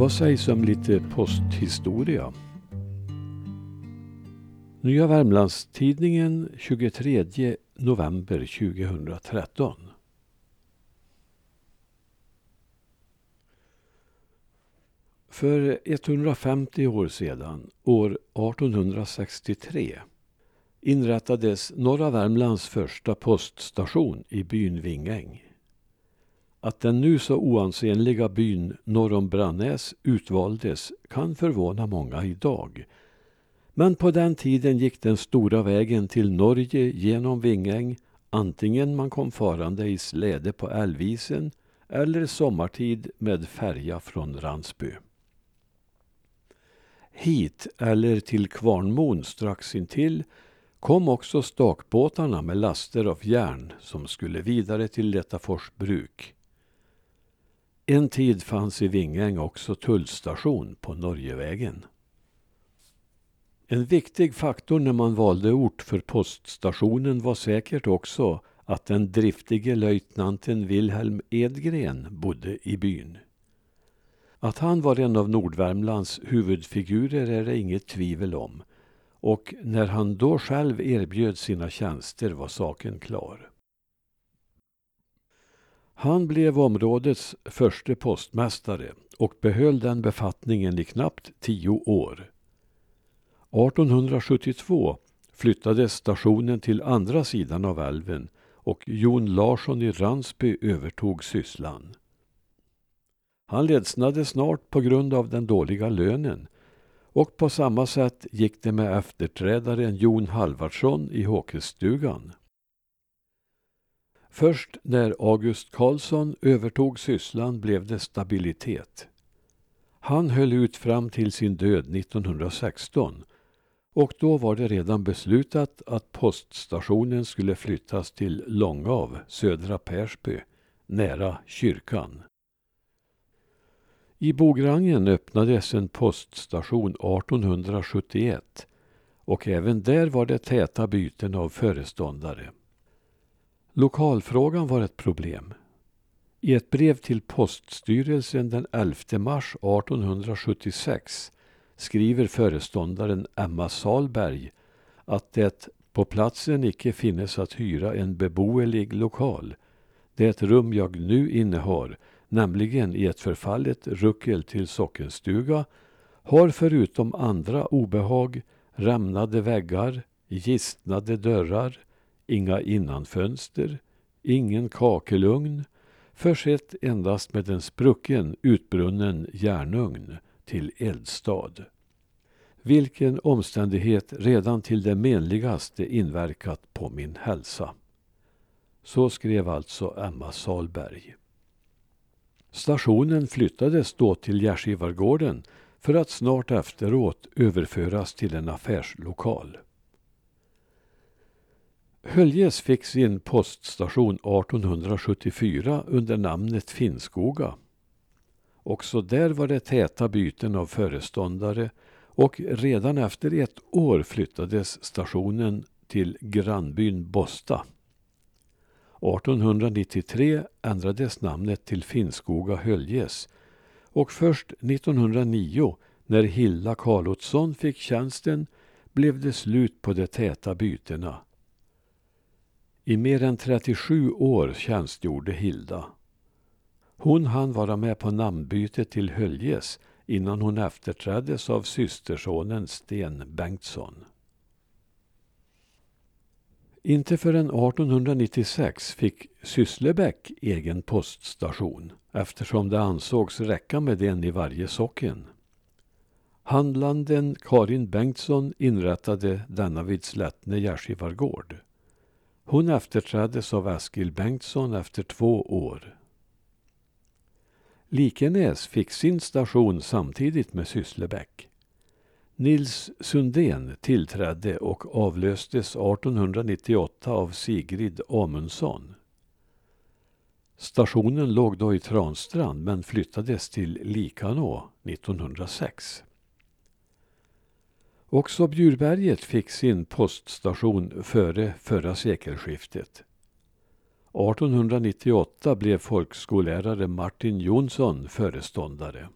Vad sägs om lite posthistoria? Nya Värmlandstidningen 23 november 2013. För 150 år sedan, år 1863, inrättades norra Värmlands första poststation i byn Vingäng. Att den nu så oansenliga byn norr om Brannäs utvaldes kan förvåna många idag. Men på den tiden gick den stora vägen till Norge genom Vingäng antingen man kom farande i släde på Älvisen eller sommartid med färja från Ransby. Hit, eller till Kvarnmon strax intill, kom också stakbåtarna med laster av järn som skulle vidare till Letafors bruk. En tid fanns i Vingäng också tullstation på Norgevägen. En viktig faktor när man valde ort för poststationen var säkert också att den driftige löjtnanten Wilhelm Edgren bodde i byn. Att han var en av Nordvärmlands huvudfigurer är det inget tvivel om och när han då själv erbjöd sina tjänster var saken klar. Han blev områdets förste postmästare och behöll den befattningen i knappt tio år. 1872 flyttades stationen till andra sidan av älven och Jon Larsson i Ransby övertog sysslan. Han ledsnade snart på grund av den dåliga lönen och på samma sätt gick det med efterträdaren Jon Halvardsson i Håkesstugan. Först när August Karlsson övertog sysslan blev det stabilitet. Han höll ut fram till sin död 1916 och då var det redan beslutat att poststationen skulle flyttas till Långav, södra Persby, nära kyrkan. I Bograngen öppnades en poststation 1871 och även där var det täta byten av föreståndare. Lokalfrågan var ett problem. I ett brev till poststyrelsen den 11 mars 1876 skriver föreståndaren Emma Salberg att det på platsen icke finnes att hyra en beboelig lokal. Det rum jag nu innehar nämligen i ett förfallet ruckel till sockenstuga, har förutom andra obehag rämnade väggar, gistnade dörrar, inga innanfönster, ingen kakelugn, försett endast med en sprucken utbrunnen järnugn till eldstad. Vilken omständighet redan till det menligaste inverkat på min hälsa. Så skrev alltså Emma Salberg. Stationen flyttades då till Gärdsgivargården för att snart efteråt överföras till en affärslokal. Höljes fick sin poststation 1874 under namnet Finnskoga. Också där var det täta byten av föreståndare och redan efter ett år flyttades stationen till grannbyn Bosta. 1893 ändrades namnet till Finnskoga Höljes och först 1909 när Hilla Karlotsson fick tjänsten blev det slut på de täta bytena. I mer än 37 år tjänstgjorde Hilda. Hon hann vara med på namnbytet till Höljes innan hon efterträddes av systersonen Sten Bengtsson. Inte förrän 1896 fick Sysslebäck egen poststation eftersom det ansågs räcka med en i varje socken. Handlanden Karin Bengtsson inrättade denna vid Slättne gärdsgivargård. Hon efterträddes av Eskil Bengtsson efter två år. Likenäs fick sin station samtidigt med Sysslebäck. Nils Sundén tillträdde och avlöstes 1898 av Sigrid Amundsson. Stationen låg då i Transtrand men flyttades till Likanå 1906. Också Bjurberget fick sin poststation före förra sekelskiftet. 1898 blev folkskollärare Martin Jonsson föreståndare.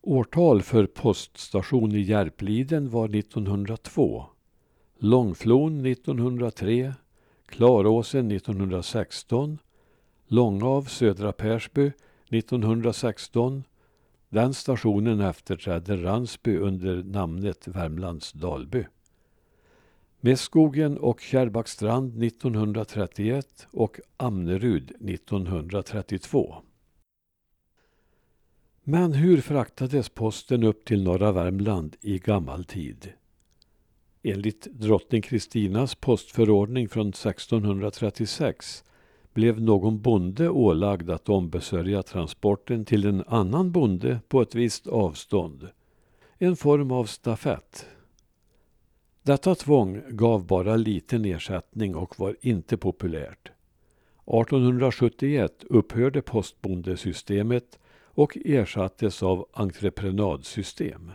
Årtal för poststation i Järpliden var 1902, Långflon 1903, Klaråsen 1916, Långav Södra Persby 1916. Den stationen efterträdde Ransby under namnet Värmlands Dalby. Med skogen och Kärrbackstrand 1931 och Amnerud 1932. Men hur fraktades posten upp till norra Värmland i gammal tid? Enligt drottning Kristinas postförordning från 1636 blev någon bonde ålagd att ombesörja transporten till en annan bonde på ett visst avstånd. En form av stafett. Detta tvång gav bara liten ersättning och var inte populärt. 1871 upphörde postbondesystemet och ersattes av entreprenadsystem.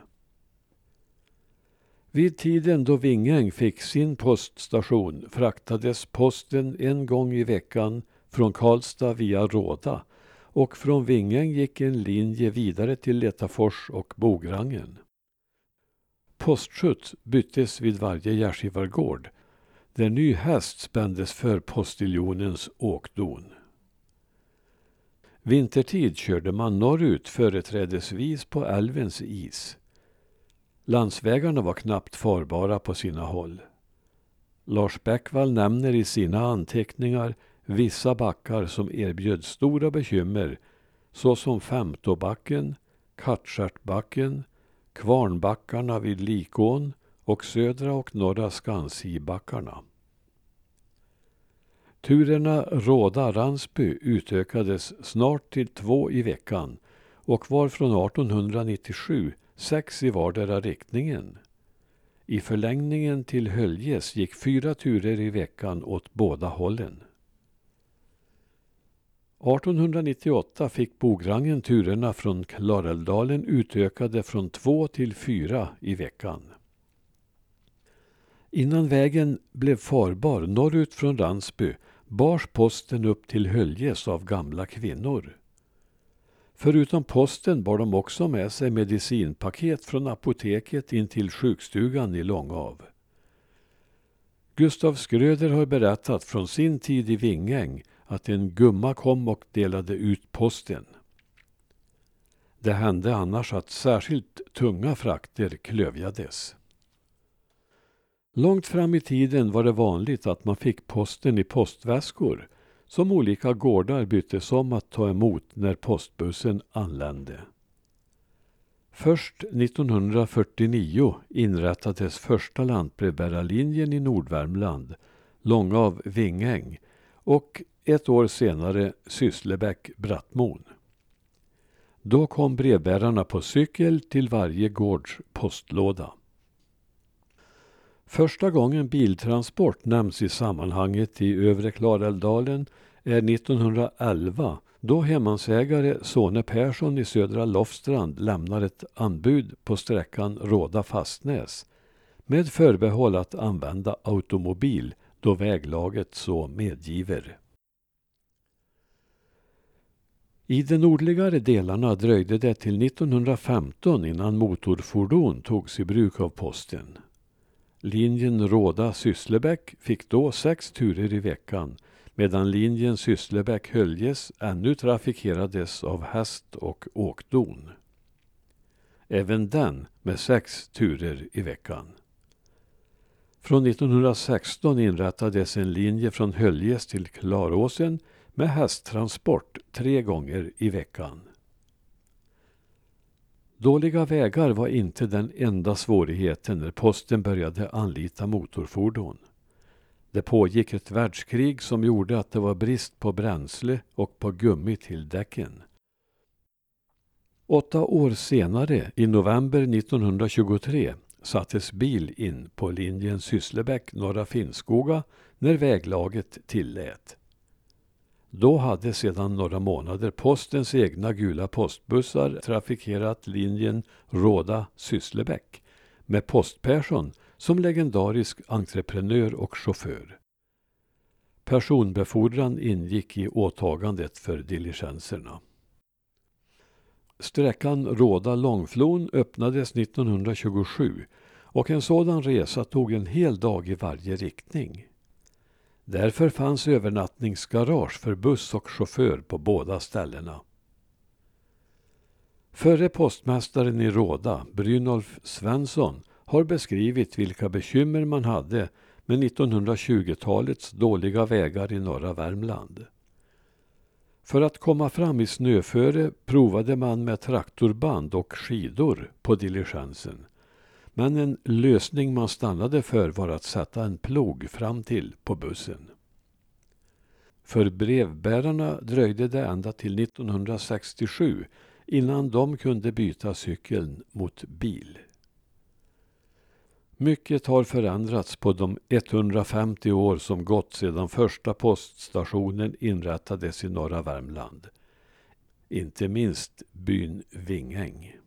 Vid tiden då Vingäng fick sin poststation fraktades posten en gång i veckan från Karlstad via Råda och från Vingäng gick en linje vidare till Letafors och Bograngen. Postskjuts byttes vid varje gärdsgivargård där ny häst spändes för postiljonens åkdon. Vintertid körde man norrut företrädesvis på älvens is. Landsvägarna var knappt farbara på sina håll. Lars Bäckvall nämner i sina anteckningar vissa backar som erbjöd stora bekymmer såsom Femtobacken, Kattstjärtbacken, Kvarnbackarna vid Likån och södra och norra Skansibackarna. Turerna Råda-Ransby utökades snart till två i veckan och var från 1897 sex i vardera riktningen. I förlängningen till Höljes gick fyra turer i veckan åt båda hållen. 1898 fick Bograngen turerna från Klarälvdalen utökade från två till fyra i veckan. Innan vägen blev farbar norrut från Ransby bars posten upp till Höljes av gamla kvinnor. Förutom posten bar de också med sig medicinpaket från apoteket in till sjukstugan i Långav. Gustav Skröder har berättat från sin tid i Vingäng att en gumma kom och delade ut posten. Det hände annars att särskilt tunga frakter klövjades. Långt fram i tiden var det vanligt att man fick posten i postväskor som olika gårdar byttes om att ta emot när postbussen anlände. Först 1949 inrättades första lantbrevbärarlinjen i Nordvärmland, Långav Vingäng och ett år senare Sysslebäck-Brattmon. Då kom brevbärarna på cykel till varje gårds postlåda. Första gången biltransport nämns i sammanhanget i övre Klarälvdalen 1911 då hemmansägare Sone Persson i Södra Lofstrand lämnar ett anbud på sträckan Råda-Fastnäs med förbehåll att använda automobil då väglaget så medgiver. I de nordligare delarna dröjde det till 1915 innan motorfordon togs i bruk av posten. Linjen Råda-Sysslebäck fick då sex turer i veckan medan linjen Sysslebäck-Höljes ännu trafikerades av häst och åkdon. Även den med sex turer i veckan. Från 1916 inrättades en linje från Höljes till Klaråsen med hästtransport tre gånger i veckan. Dåliga vägar var inte den enda svårigheten när posten började anlita motorfordon. Det pågick ett världskrig som gjorde att det var brist på bränsle och på gummi till däcken. Åtta år senare, i november 1923, sattes bil in på linjen Sysslebäck Norra Finnskoga när väglaget tillät. Då hade sedan några månader postens egna gula postbussar trafikerat linjen Råda-Sysslebäck med Post-Persson som legendarisk entreprenör och chaufför. Personbefordran ingick i åtagandet för diligenserna. Sträckan Råda-Långflon öppnades 1927 och en sådan resa tog en hel dag i varje riktning. Därför fanns övernattningsgarage för buss och chaufför på båda ställena. Förre postmästaren i Råda, Brynolf Svensson, har beskrivit vilka bekymmer man hade med 1920-talets dåliga vägar i norra Värmland. För att komma fram i snöföre provade man med traktorband och skidor på diligensen. Men en lösning man stannade för var att sätta en plog fram till på bussen. För brevbärarna dröjde det ända till 1967 innan de kunde byta cykeln mot bil. Mycket har förändrats på de 150 år som gått sedan första poststationen inrättades i norra Värmland. Inte minst byn Vingäng.